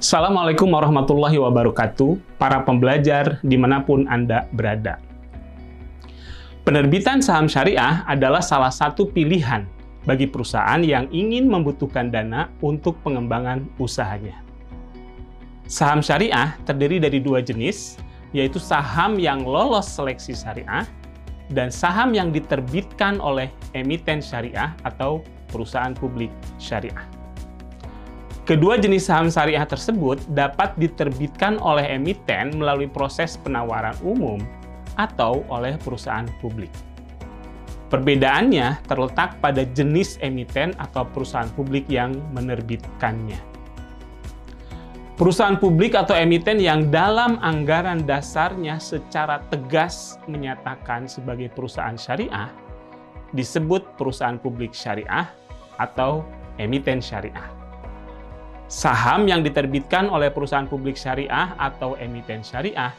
Assalamualaikum warahmatullahi wabarakatuh, para pembelajar di mana pun Anda berada. Penerbitan saham syariah adalah salah satu pilihan bagi perusahaan yang ingin membutuhkan dana untuk pengembangan usahanya. Saham syariah terdiri dari dua jenis, yaitu saham yang lolos seleksi syariah dan saham yang diterbitkan oleh emiten syariah atau perusahaan publik syariah. Kedua jenis saham syariah tersebut dapat diterbitkan oleh emiten melalui proses penawaran umum atau oleh perusahaan publik. Perbedaannya terletak pada jenis emiten atau perusahaan publik yang menerbitkannya. Perusahaan publik atau emiten yang dalam anggaran dasarnya secara tegas menyatakan sebagai perusahaan syariah disebut perusahaan publik syariah atau emiten syariah saham yang diterbitkan oleh perusahaan publik syariah atau emiten syariah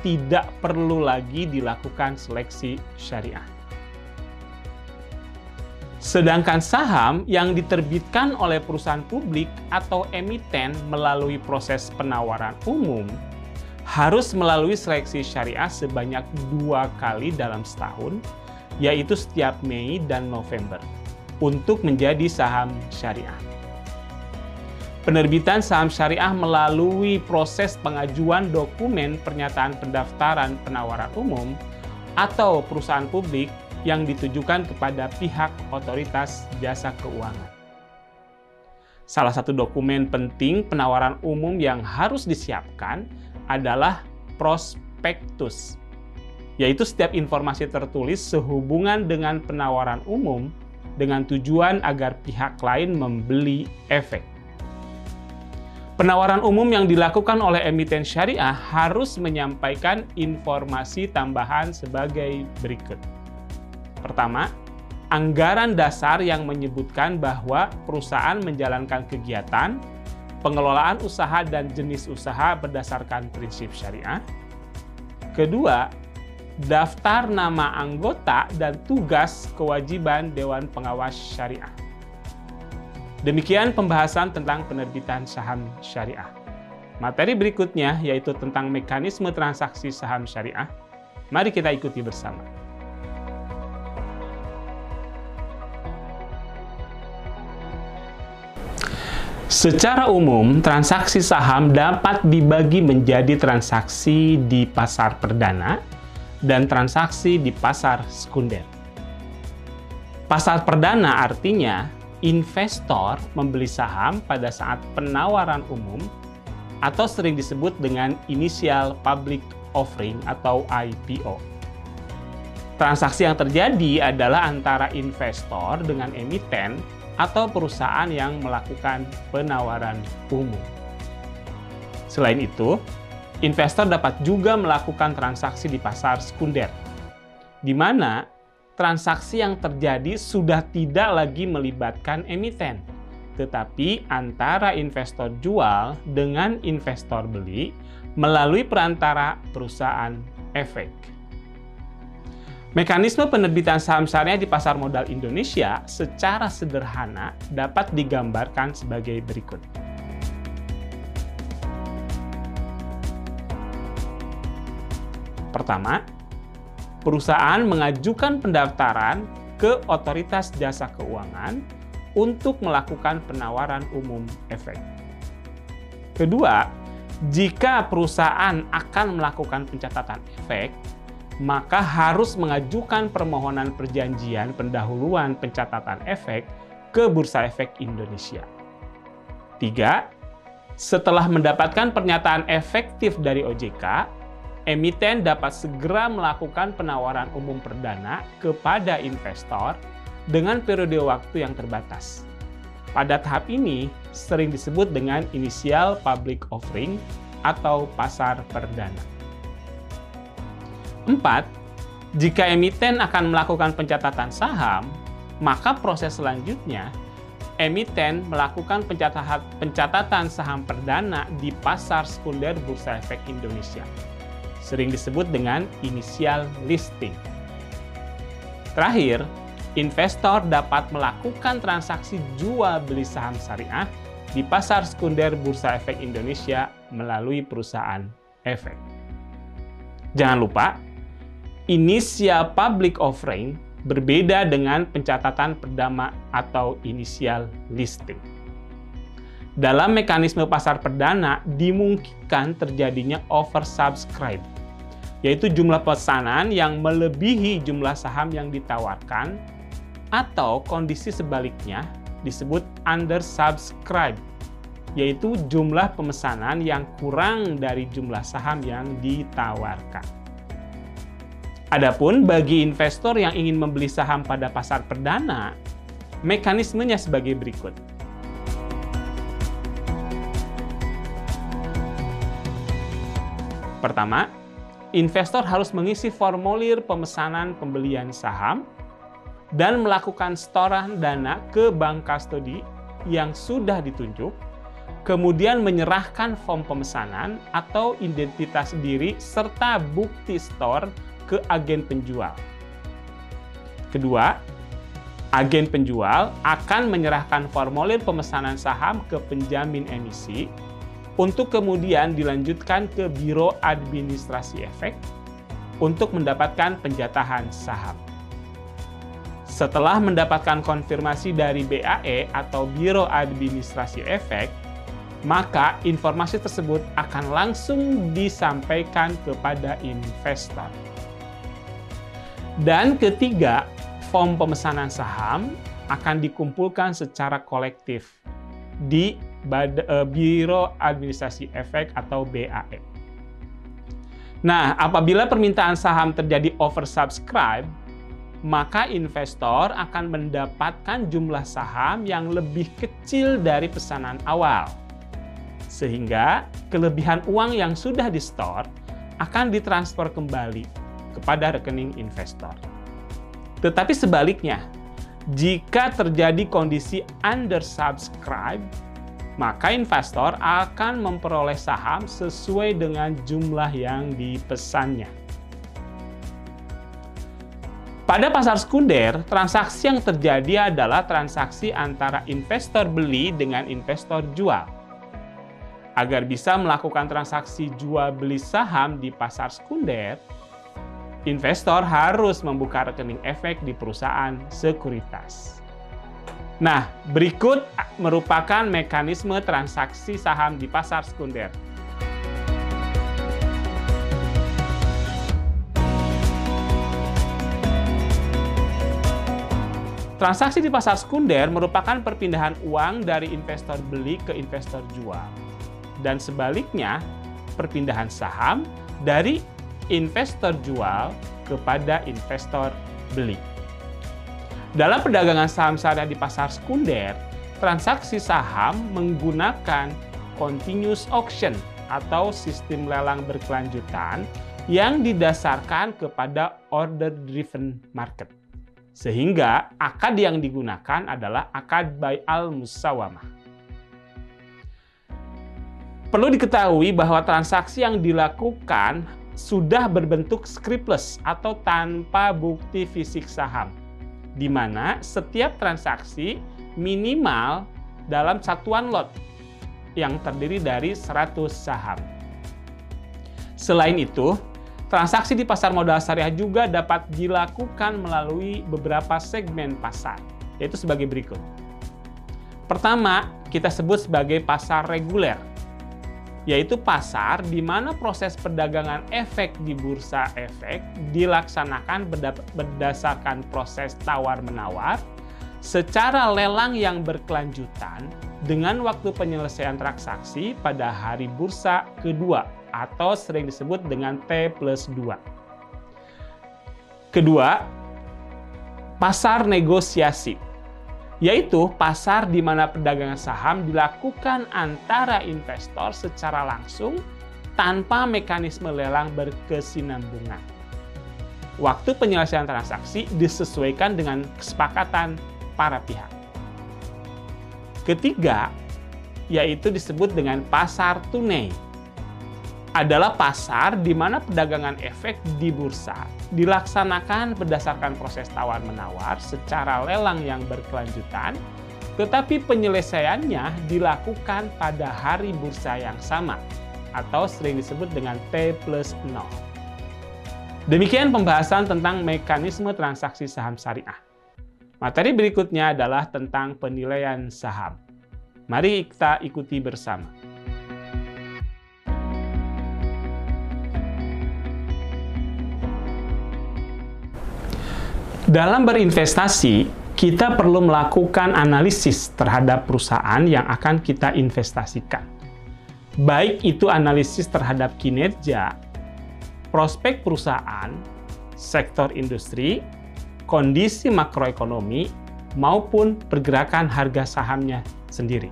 tidak perlu lagi dilakukan seleksi syariah. Sedangkan saham yang diterbitkan oleh perusahaan publik atau emiten melalui proses penawaran umum harus melalui seleksi syariah sebanyak dua kali dalam setahun, yaitu setiap Mei dan November, untuk menjadi saham syariah. Penerbitan saham syariah melalui proses pengajuan dokumen pernyataan pendaftaran penawaran umum atau perusahaan publik yang ditujukan kepada pihak otoritas jasa keuangan. Salah satu dokumen penting penawaran umum yang harus disiapkan adalah prospektus, yaitu setiap informasi tertulis sehubungan dengan penawaran umum dengan tujuan agar pihak lain membeli efek. Penawaran umum yang dilakukan oleh emiten syariah harus menyampaikan informasi tambahan sebagai berikut. Pertama, anggaran dasar yang menyebutkan bahwa perusahaan menjalankan kegiatan, pengelolaan usaha dan jenis usaha berdasarkan prinsip syariah. Kedua, daftar nama anggota dan tugas kewajiban Dewan Pengawas Syariah. Demikian pembahasan tentang penerbitan saham syariah. Materi berikutnya yaitu tentang mekanisme transaksi saham syariah. Mari kita ikuti bersama. Secara umum, transaksi saham dapat dibagi menjadi transaksi di pasar perdana dan transaksi di pasar sekunder. Pasar perdana artinya investor membeli saham pada saat penawaran umum atau sering disebut dengan initial public offering atau IPO. Transaksi yang terjadi adalah antara investor dengan emiten atau perusahaan yang melakukan penawaran umum. Selain itu, investor dapat juga melakukan transaksi di pasar sekunder, di mana transaksi yang terjadi sudah tidak lagi melibatkan emiten, tetapi antara investor jual dengan investor beli melalui perantara perusahaan efek. Mekanisme penerbitan saham syariah di pasar modal Indonesia secara sederhana dapat digambarkan sebagai berikut. Pertama, perusahaan mengajukan pendaftaran ke otoritas jasa keuangan untuk melakukan penawaran umum efek. Kedua, jika perusahaan akan melakukan pencatatan efek, maka harus mengajukan permohonan perjanjian pendahuluan pencatatan efek ke Bursa Efek Indonesia. Tiga, setelah mendapatkan pernyataan efektif dari OJK, emiten dapat segera melakukan penawaran umum perdana kepada investor dengan periode waktu yang terbatas. Pada tahap ini sering disebut dengan initial public offering atau pasar perdana. 4. Jika emiten akan melakukan pencatatan saham, maka proses selanjutnya emiten melakukan pencatatan saham perdana di pasar sekunder Bursa Efek Indonesia sering disebut dengan initial listing. Terakhir, investor dapat melakukan transaksi jual beli saham syariah di pasar sekunder Bursa Efek Indonesia melalui perusahaan efek. Jangan lupa, inisial public offering berbeda dengan pencatatan perdana atau inisial listing. Dalam mekanisme pasar perdana dimungkinkan terjadinya oversubscribe, yaitu jumlah pesanan yang melebihi jumlah saham yang ditawarkan atau kondisi sebaliknya disebut undersubscribe, yaitu jumlah pemesanan yang kurang dari jumlah saham yang ditawarkan. Adapun bagi investor yang ingin membeli saham pada pasar perdana, mekanismenya sebagai berikut. Pertama, investor harus mengisi formulir pemesanan pembelian saham dan melakukan setoran dana ke bank kastodi yang sudah ditunjuk, kemudian menyerahkan form pemesanan atau identitas diri serta bukti store ke agen penjual. Kedua, agen penjual akan menyerahkan formulir pemesanan saham ke penjamin emisi untuk kemudian dilanjutkan ke Biro Administrasi Efek untuk mendapatkan penjatahan saham. Setelah mendapatkan konfirmasi dari BAE atau Biro Administrasi Efek, maka informasi tersebut akan langsung disampaikan kepada investor. Dan ketiga, form pemesanan saham akan dikumpulkan secara kolektif di eh, Biro Administrasi Efek atau BAE. Nah, apabila permintaan saham terjadi oversubscribe, maka investor akan mendapatkan jumlah saham yang lebih kecil dari pesanan awal. Sehingga kelebihan uang yang sudah di-store akan ditransfer kembali kepada rekening investor. Tetapi sebaliknya, jika terjadi kondisi undersubscribe, maka investor akan memperoleh saham sesuai dengan jumlah yang dipesannya. Pada pasar sekunder, transaksi yang terjadi adalah transaksi antara investor beli dengan investor jual. Agar bisa melakukan transaksi jual beli saham di pasar sekunder, investor harus membuka rekening efek di perusahaan sekuritas. Nah, berikut merupakan mekanisme transaksi saham di pasar sekunder. Transaksi di pasar sekunder merupakan perpindahan uang dari investor beli ke investor jual. Dan sebaliknya, perpindahan saham dari investor jual kepada investor beli. Dalam perdagangan saham syariah di pasar sekunder, transaksi saham menggunakan continuous auction atau sistem lelang berkelanjutan yang didasarkan kepada order driven market. Sehingga akad yang digunakan adalah akad by al-musawamah. Perlu diketahui bahwa transaksi yang dilakukan sudah berbentuk scriptless atau tanpa bukti fisik saham, di mana setiap transaksi minimal dalam satuan lot yang terdiri dari 100 saham. Selain itu, Transaksi di pasar modal syariah juga dapat dilakukan melalui beberapa segmen pasar, yaitu sebagai berikut. Pertama, kita sebut sebagai pasar reguler, yaitu pasar di mana proses perdagangan efek di bursa efek dilaksanakan berdasarkan proses tawar-menawar secara lelang yang berkelanjutan dengan waktu penyelesaian transaksi pada hari bursa kedua atau sering disebut dengan T plus 2. Kedua, pasar negosiasi, yaitu pasar di mana perdagangan saham dilakukan antara investor secara langsung tanpa mekanisme lelang berkesinambungan. Waktu penyelesaian transaksi disesuaikan dengan kesepakatan para pihak. Ketiga, yaitu disebut dengan pasar tunai adalah pasar di mana perdagangan efek di bursa dilaksanakan berdasarkan proses tawar-menawar secara lelang yang berkelanjutan, tetapi penyelesaiannya dilakukan pada hari bursa yang sama atau sering disebut dengan T plus 0. Demikian pembahasan tentang mekanisme transaksi saham syariah. Materi berikutnya adalah tentang penilaian saham. Mari kita ikuti bersama. Dalam berinvestasi, kita perlu melakukan analisis terhadap perusahaan yang akan kita investasikan. Baik itu analisis terhadap kinerja, prospek perusahaan, sektor industri, kondisi makroekonomi, maupun pergerakan harga sahamnya sendiri.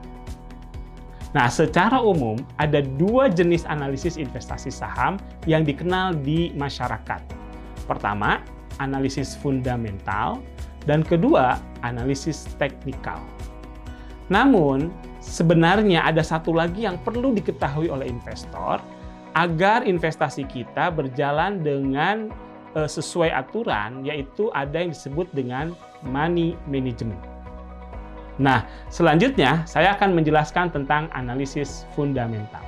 Nah, secara umum ada dua jenis analisis investasi saham yang dikenal di masyarakat. Pertama, analisis fundamental, dan kedua, analisis teknikal. Namun, sebenarnya ada satu lagi yang perlu diketahui oleh investor agar investasi kita berjalan dengan uh, sesuai aturan, yaitu ada yang disebut dengan money management. Nah, selanjutnya saya akan menjelaskan tentang analisis fundamental.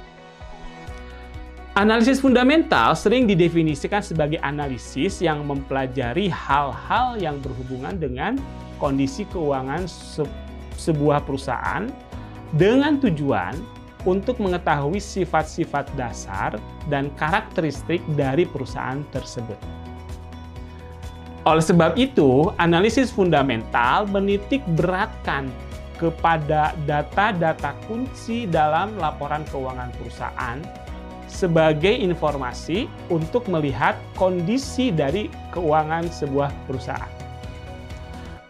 Analisis fundamental sering didefinisikan sebagai analisis yang mempelajari hal-hal yang berhubungan dengan kondisi keuangan se sebuah perusahaan dengan tujuan untuk mengetahui sifat-sifat dasar dan karakteristik dari perusahaan tersebut. Oleh sebab itu, analisis fundamental menitik beratkan kepada data-data kunci dalam laporan keuangan perusahaan sebagai informasi untuk melihat kondisi dari keuangan sebuah perusahaan.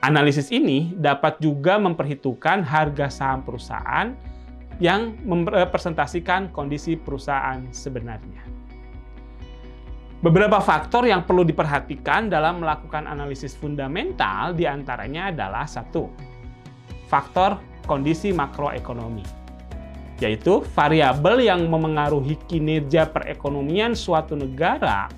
Analisis ini dapat juga memperhitungkan harga saham perusahaan yang merepresentasikan kondisi perusahaan sebenarnya. Beberapa faktor yang perlu diperhatikan dalam melakukan analisis fundamental di antaranya adalah satu, faktor kondisi makroekonomi yaitu variabel yang memengaruhi kinerja perekonomian suatu negara,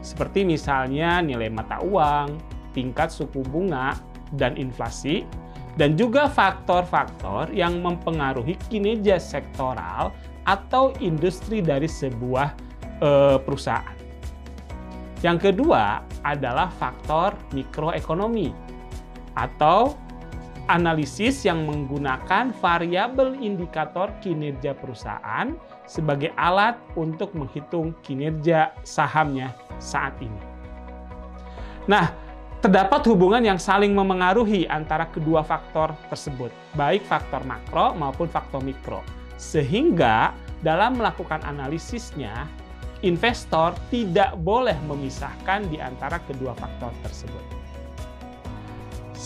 seperti misalnya nilai mata uang, tingkat suku bunga, dan inflasi, dan juga faktor-faktor yang mempengaruhi kinerja sektoral atau industri dari sebuah e, perusahaan. Yang kedua adalah faktor mikroekonomi atau analisis yang menggunakan variabel indikator kinerja perusahaan sebagai alat untuk menghitung kinerja sahamnya saat ini. Nah, terdapat hubungan yang saling memengaruhi antara kedua faktor tersebut, baik faktor makro maupun faktor mikro. Sehingga dalam melakukan analisisnya, investor tidak boleh memisahkan di antara kedua faktor tersebut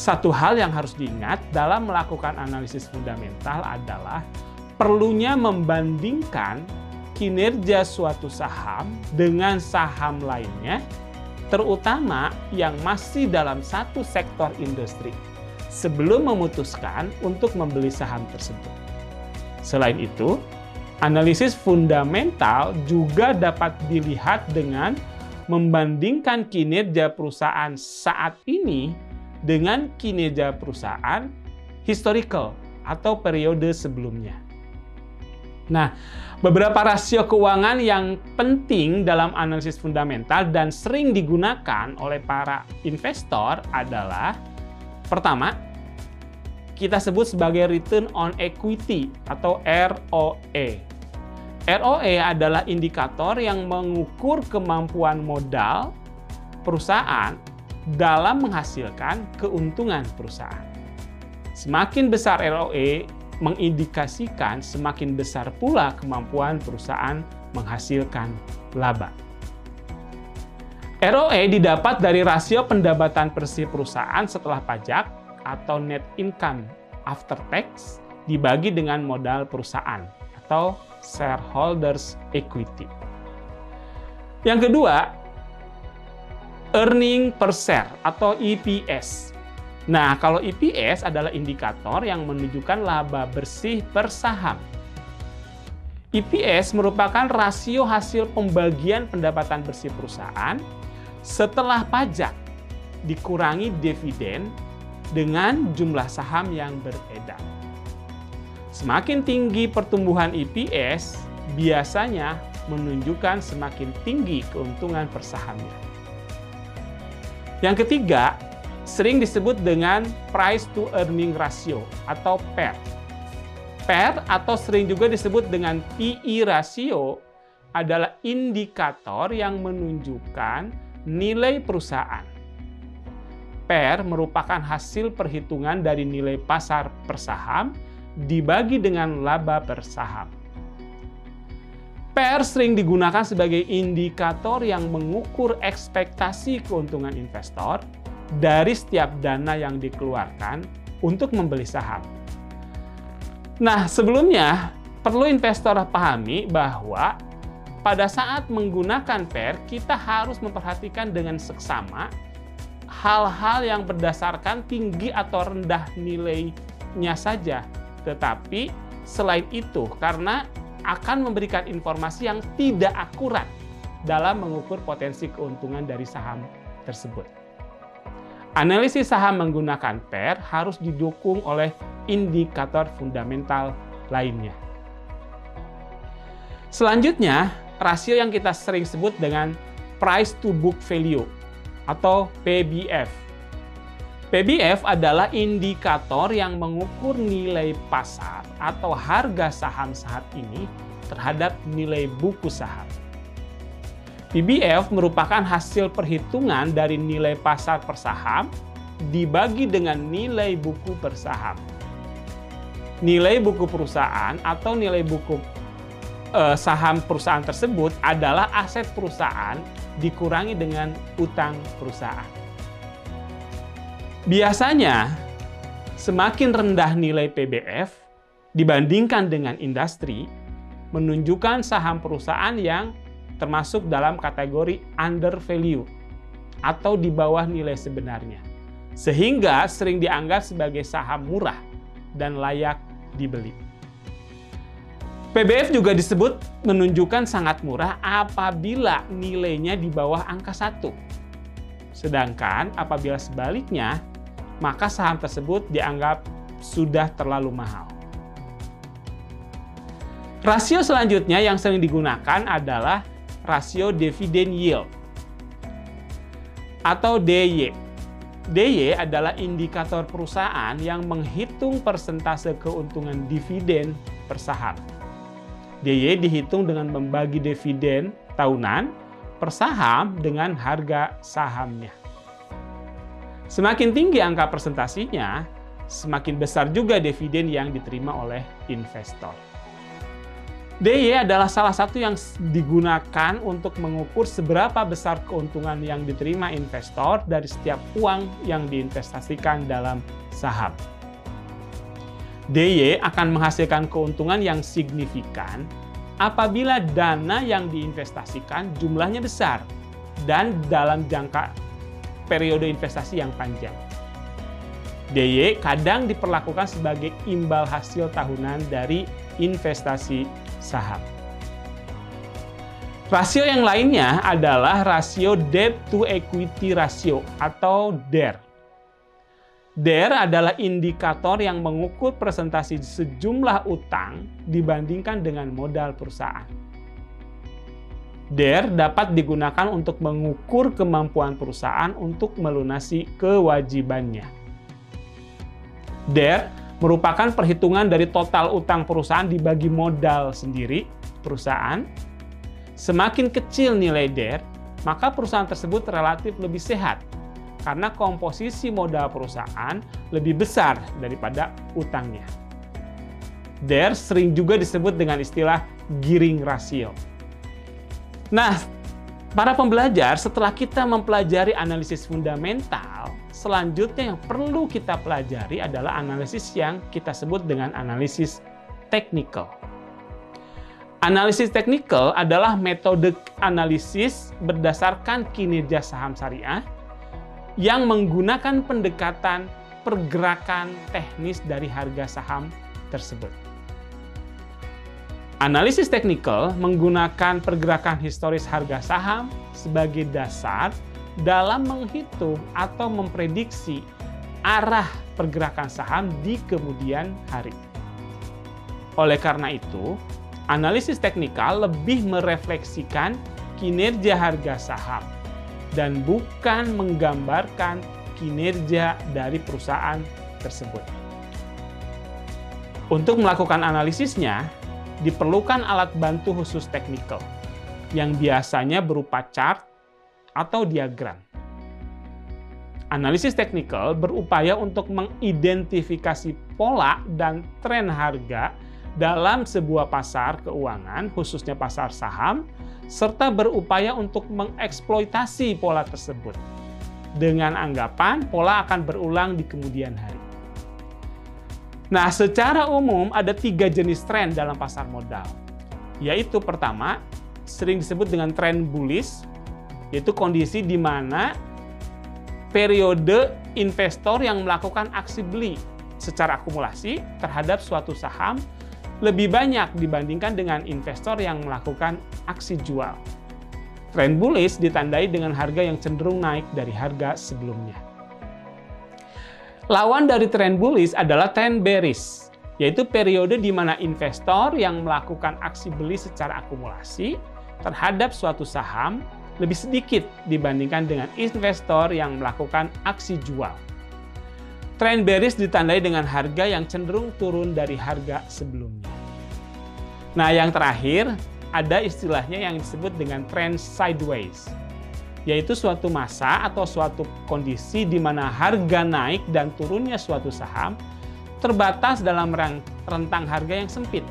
satu hal yang harus diingat dalam melakukan analisis fundamental adalah perlunya membandingkan kinerja suatu saham dengan saham lainnya, terutama yang masih dalam satu sektor industri, sebelum memutuskan untuk membeli saham tersebut. Selain itu, analisis fundamental juga dapat dilihat dengan membandingkan kinerja perusahaan saat ini dengan kinerja perusahaan historical atau periode sebelumnya. Nah, beberapa rasio keuangan yang penting dalam analisis fundamental dan sering digunakan oleh para investor adalah pertama, kita sebut sebagai return on equity atau ROE. ROE adalah indikator yang mengukur kemampuan modal perusahaan dalam menghasilkan keuntungan perusahaan. Semakin besar ROE mengindikasikan semakin besar pula kemampuan perusahaan menghasilkan laba. ROE didapat dari rasio pendapatan bersih perusahaan setelah pajak atau net income after tax dibagi dengan modal perusahaan atau shareholders equity. Yang kedua, earning per share atau EPS. Nah, kalau EPS adalah indikator yang menunjukkan laba bersih per saham. EPS merupakan rasio hasil pembagian pendapatan bersih perusahaan setelah pajak dikurangi dividen dengan jumlah saham yang beredar. Semakin tinggi pertumbuhan EPS, biasanya menunjukkan semakin tinggi keuntungan persahamnya. Yang ketiga, sering disebut dengan price to earning ratio atau PER. PER atau sering juga disebut dengan PE ratio adalah indikator yang menunjukkan nilai perusahaan. PER merupakan hasil perhitungan dari nilai pasar per saham dibagi dengan laba per saham. PER sering digunakan sebagai indikator yang mengukur ekspektasi keuntungan investor dari setiap dana yang dikeluarkan untuk membeli saham. Nah, sebelumnya perlu investor pahami bahwa pada saat menggunakan PER, kita harus memperhatikan dengan seksama hal-hal yang berdasarkan tinggi atau rendah nilainya saja. Tetapi selain itu, karena akan memberikan informasi yang tidak akurat dalam mengukur potensi keuntungan dari saham tersebut. Analisis saham menggunakan PER harus didukung oleh indikator fundamental lainnya. Selanjutnya, rasio yang kita sering sebut dengan price to book value atau PBF. PBF adalah indikator yang mengukur nilai pasar atau harga saham saat ini terhadap nilai buku saham. PBF merupakan hasil perhitungan dari nilai pasar per saham dibagi dengan nilai buku per saham nilai buku perusahaan atau nilai buku eh, saham perusahaan tersebut adalah aset perusahaan dikurangi dengan utang perusahaan. Biasanya, semakin rendah nilai PBF dibandingkan dengan industri, menunjukkan saham perusahaan yang termasuk dalam kategori under value atau di bawah nilai sebenarnya, sehingga sering dianggap sebagai saham murah dan layak dibeli. PBF juga disebut menunjukkan sangat murah apabila nilainya di bawah angka 1. Sedangkan apabila sebaliknya, maka saham tersebut dianggap sudah terlalu mahal. Rasio selanjutnya yang sering digunakan adalah rasio dividend yield atau DY DY adalah indikator perusahaan yang menghitung persentase keuntungan dividen per saham. DY dihitung dengan membagi dividen tahunan per saham dengan harga sahamnya. Semakin tinggi angka presentasinya, semakin besar juga dividen yang diterima oleh investor. DY adalah salah satu yang digunakan untuk mengukur seberapa besar keuntungan yang diterima investor dari setiap uang yang diinvestasikan dalam saham. DY akan menghasilkan keuntungan yang signifikan apabila dana yang diinvestasikan jumlahnya besar dan dalam jangka periode investasi yang panjang. DY kadang diperlakukan sebagai imbal hasil tahunan dari investasi saham. Rasio yang lainnya adalah rasio debt to equity ratio atau DER. DER adalah indikator yang mengukur presentasi sejumlah utang dibandingkan dengan modal perusahaan. DER dapat digunakan untuk mengukur kemampuan perusahaan untuk melunasi kewajibannya. DER merupakan perhitungan dari total utang perusahaan dibagi modal sendiri perusahaan. Semakin kecil nilai DER, maka perusahaan tersebut relatif lebih sehat karena komposisi modal perusahaan lebih besar daripada utangnya. DER sering juga disebut dengan istilah gearing ratio. Nah, para pembelajar setelah kita mempelajari analisis fundamental, selanjutnya yang perlu kita pelajari adalah analisis yang kita sebut dengan analisis teknikal. Analisis teknikal adalah metode analisis berdasarkan kinerja saham syariah yang menggunakan pendekatan pergerakan teknis dari harga saham tersebut. Analisis teknikal menggunakan pergerakan historis harga saham sebagai dasar dalam menghitung atau memprediksi arah pergerakan saham di kemudian hari. Oleh karena itu, analisis teknikal lebih merefleksikan kinerja harga saham dan bukan menggambarkan kinerja dari perusahaan tersebut. Untuk melakukan analisisnya, diperlukan alat bantu khusus teknikal yang biasanya berupa chart atau diagram. Analisis teknikal berupaya untuk mengidentifikasi pola dan tren harga dalam sebuah pasar keuangan, khususnya pasar saham, serta berupaya untuk mengeksploitasi pola tersebut dengan anggapan pola akan berulang di kemudian hari. Nah, secara umum ada tiga jenis tren dalam pasar modal, yaitu pertama, sering disebut dengan tren bullish, yaitu kondisi di mana periode investor yang melakukan aksi beli secara akumulasi terhadap suatu saham lebih banyak dibandingkan dengan investor yang melakukan aksi jual. Tren bullish ditandai dengan harga yang cenderung naik dari harga sebelumnya. Lawan dari tren bullish adalah tren bearish, yaitu periode di mana investor yang melakukan aksi beli secara akumulasi terhadap suatu saham lebih sedikit dibandingkan dengan investor yang melakukan aksi jual. Tren bearish ditandai dengan harga yang cenderung turun dari harga sebelumnya. Nah, yang terakhir ada istilahnya yang disebut dengan tren sideways, yaitu suatu masa atau suatu kondisi di mana harga naik dan turunnya suatu saham terbatas dalam rentang harga yang sempit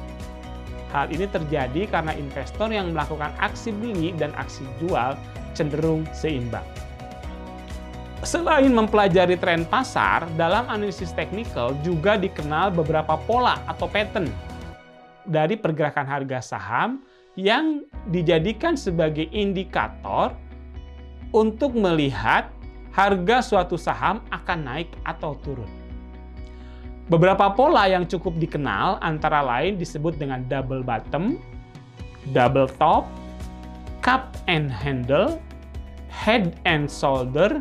Hal ini terjadi karena investor yang melakukan aksi beli dan aksi jual cenderung seimbang. Selain mempelajari tren pasar, dalam analisis teknikal juga dikenal beberapa pola atau pattern dari pergerakan harga saham yang dijadikan sebagai indikator untuk melihat harga suatu saham akan naik atau turun. Beberapa pola yang cukup dikenal antara lain disebut dengan double bottom, double top, cup and handle, head and shoulder,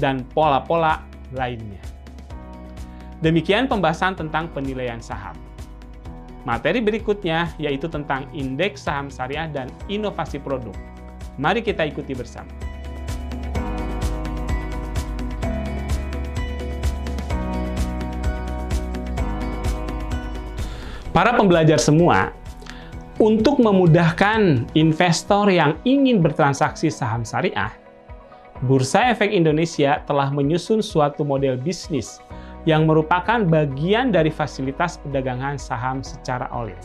dan pola-pola lainnya. Demikian pembahasan tentang penilaian saham. Materi berikutnya yaitu tentang indeks saham syariah dan inovasi produk. Mari kita ikuti bersama. Para pembelajar semua, untuk memudahkan investor yang ingin bertransaksi saham syariah, Bursa Efek Indonesia telah menyusun suatu model bisnis yang merupakan bagian dari fasilitas perdagangan saham secara olive.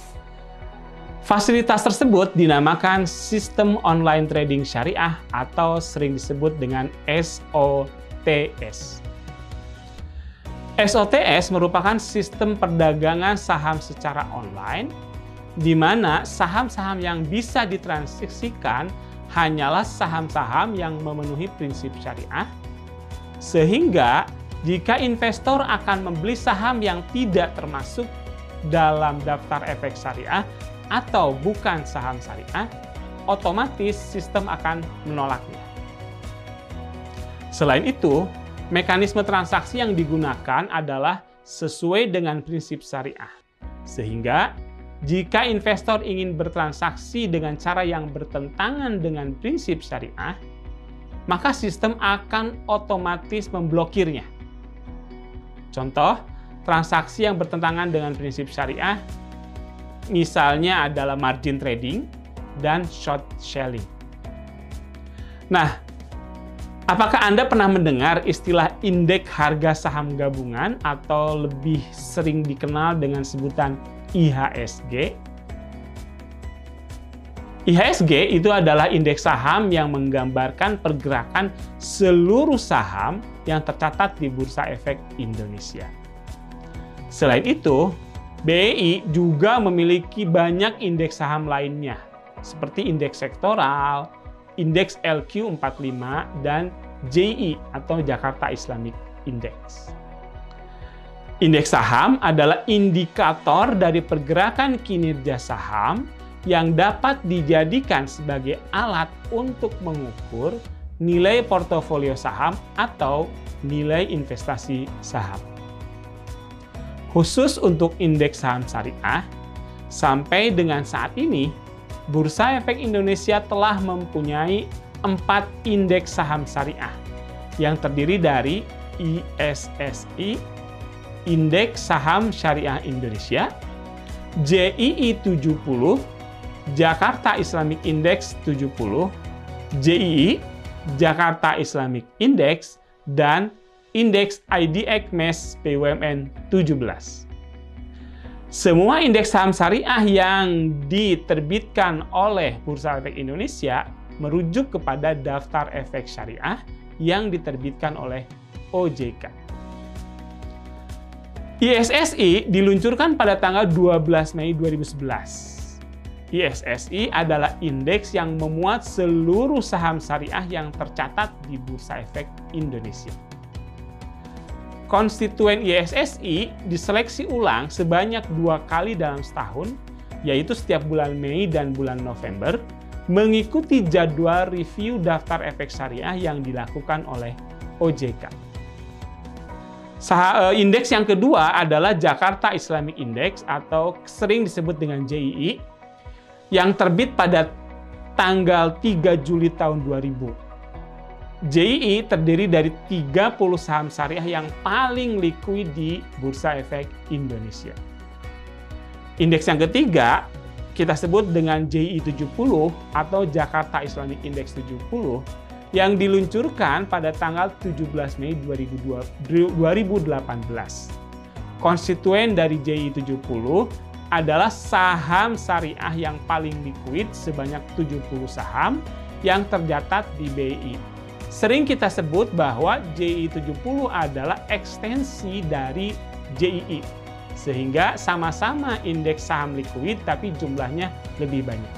Fasilitas tersebut dinamakan Sistem Online Trading Syariah atau sering disebut dengan SOTS. SOTS merupakan sistem perdagangan saham secara online di mana saham-saham yang bisa ditransaksikan hanyalah saham-saham yang memenuhi prinsip syariah sehingga jika investor akan membeli saham yang tidak termasuk dalam daftar efek syariah atau bukan saham syariah, otomatis sistem akan menolaknya. Selain itu, Mekanisme transaksi yang digunakan adalah sesuai dengan prinsip syariah. Sehingga jika investor ingin bertransaksi dengan cara yang bertentangan dengan prinsip syariah, maka sistem akan otomatis memblokirnya. Contoh, transaksi yang bertentangan dengan prinsip syariah misalnya adalah margin trading dan short selling. Nah, Apakah Anda pernah mendengar istilah indeks harga saham gabungan atau lebih sering dikenal dengan sebutan IHSG? IHSG itu adalah indeks saham yang menggambarkan pergerakan seluruh saham yang tercatat di Bursa Efek Indonesia. Selain itu, BEI juga memiliki banyak indeks saham lainnya, seperti indeks sektoral, indeks LQ45 dan JI atau Jakarta Islamic Index. Indeks saham adalah indikator dari pergerakan kinerja saham yang dapat dijadikan sebagai alat untuk mengukur nilai portofolio saham atau nilai investasi saham. Khusus untuk indeks saham syariah, sampai dengan saat ini, Bursa Efek Indonesia telah mempunyai empat indeks saham syariah yang terdiri dari ISSI, Indeks Saham Syariah Indonesia, JII 70, Jakarta Islamic Index 70, JII, Jakarta Islamic Index, dan Indeks IDX MES BUMN 17. Semua indeks saham syariah yang diterbitkan oleh Bursa Efek Indonesia merujuk kepada daftar efek syariah yang diterbitkan oleh OJK. ISSI diluncurkan pada tanggal 12 Mei 2011. ISSI adalah indeks yang memuat seluruh saham syariah yang tercatat di Bursa Efek Indonesia konstituen ISSI diseleksi ulang sebanyak dua kali dalam setahun, yaitu setiap bulan Mei dan bulan November, mengikuti jadwal review daftar efek syariah yang dilakukan oleh OJK. Eh, indeks yang kedua adalah Jakarta Islamic Index atau sering disebut dengan JII yang terbit pada tanggal 3 Juli tahun 2000 JII terdiri dari 30 saham syariah yang paling liquid di Bursa Efek Indonesia. Indeks yang ketiga kita sebut dengan JII 70 atau Jakarta Islamic Index 70 yang diluncurkan pada tanggal 17 Mei 2018. Konstituen dari JII 70 adalah saham syariah yang paling liquid sebanyak 70 saham yang tercatat di BI Sering kita sebut bahwa JI 70 adalah ekstensi dari JII. Sehingga sama-sama indeks saham likuid tapi jumlahnya lebih banyak.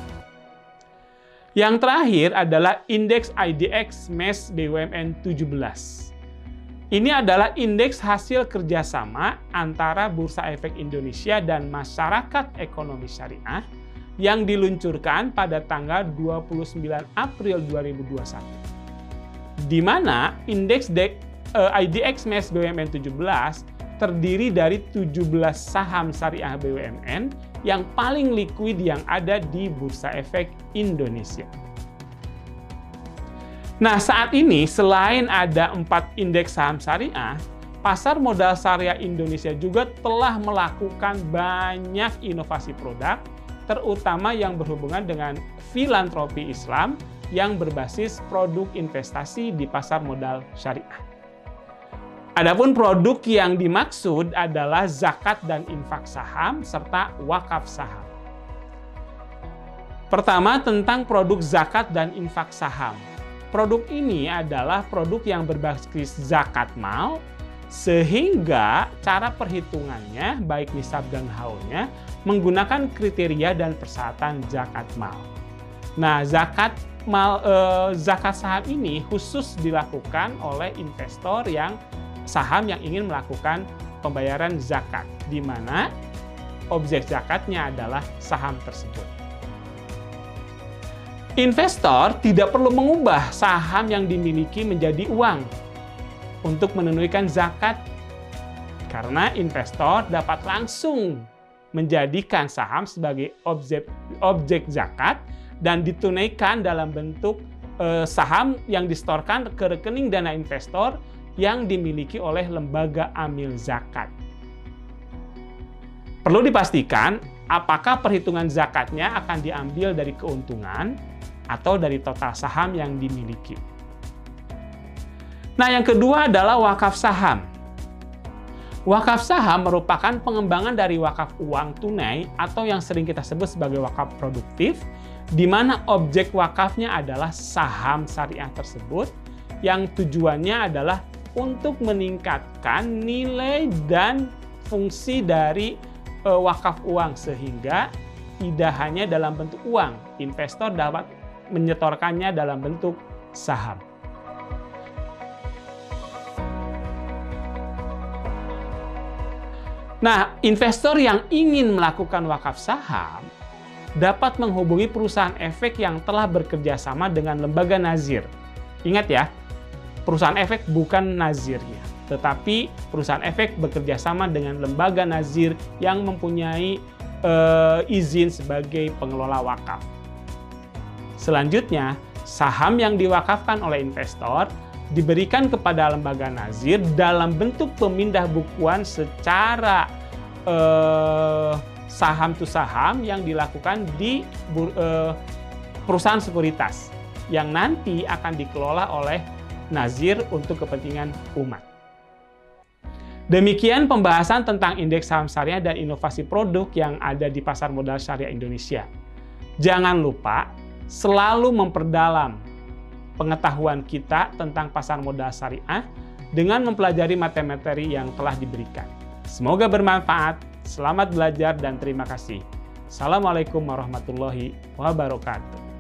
Yang terakhir adalah indeks IDX MES BUMN 17. Ini adalah indeks hasil kerjasama antara Bursa Efek Indonesia dan Masyarakat Ekonomi Syariah yang diluncurkan pada tanggal 29 April 2021 di mana indeks de, eh, IDX MES BUMN 17 terdiri dari 17 saham syariah BUMN yang paling liquid yang ada di Bursa Efek Indonesia. Nah, saat ini selain ada empat indeks saham syariah, pasar modal syariah Indonesia juga telah melakukan banyak inovasi produk, terutama yang berhubungan dengan filantropi Islam yang berbasis produk investasi di pasar modal syariah. Adapun produk yang dimaksud adalah zakat dan infak saham serta wakaf saham. Pertama tentang produk zakat dan infak saham. Produk ini adalah produk yang berbasis zakat mal sehingga cara perhitungannya baik nisab dan haulnya menggunakan kriteria dan persyaratan zakat mal. Nah, zakat mal, eh, zakat saham ini khusus dilakukan oleh investor yang saham yang ingin melakukan pembayaran zakat, di mana objek zakatnya adalah saham tersebut. Investor tidak perlu mengubah saham yang dimiliki menjadi uang untuk menunaikan zakat karena investor dapat langsung menjadikan saham sebagai objek objek zakat dan ditunaikan dalam bentuk eh, saham yang distorkan ke rekening dana investor yang dimiliki oleh lembaga amil zakat. Perlu dipastikan apakah perhitungan zakatnya akan diambil dari keuntungan atau dari total saham yang dimiliki. Nah, yang kedua adalah wakaf saham. Wakaf saham merupakan pengembangan dari wakaf uang tunai atau yang sering kita sebut sebagai wakaf produktif di mana objek wakafnya adalah saham syariah tersebut yang tujuannya adalah untuk meningkatkan nilai dan fungsi dari uh, wakaf uang sehingga tidak hanya dalam bentuk uang, investor dapat menyetorkannya dalam bentuk saham. Nah, investor yang ingin melakukan wakaf saham dapat menghubungi perusahaan efek yang telah bekerja sama dengan lembaga nazir Ingat ya, perusahaan efek bukan nazirnya, tetapi perusahaan efek bekerja sama dengan lembaga nazir yang mempunyai uh, izin sebagai pengelola wakaf. Selanjutnya, saham yang diwakafkan oleh investor diberikan kepada lembaga nazir dalam bentuk pemindah bukuan secara uh, saham to saham yang dilakukan di uh, perusahaan sekuritas yang nanti akan dikelola oleh nazir untuk kepentingan umat. Demikian pembahasan tentang indeks saham syariah dan inovasi produk yang ada di pasar modal syariah Indonesia. Jangan lupa selalu memperdalam pengetahuan kita tentang pasar modal syariah dengan mempelajari materi-materi yang telah diberikan. Semoga bermanfaat. Selamat belajar dan terima kasih. Assalamualaikum warahmatullahi wabarakatuh.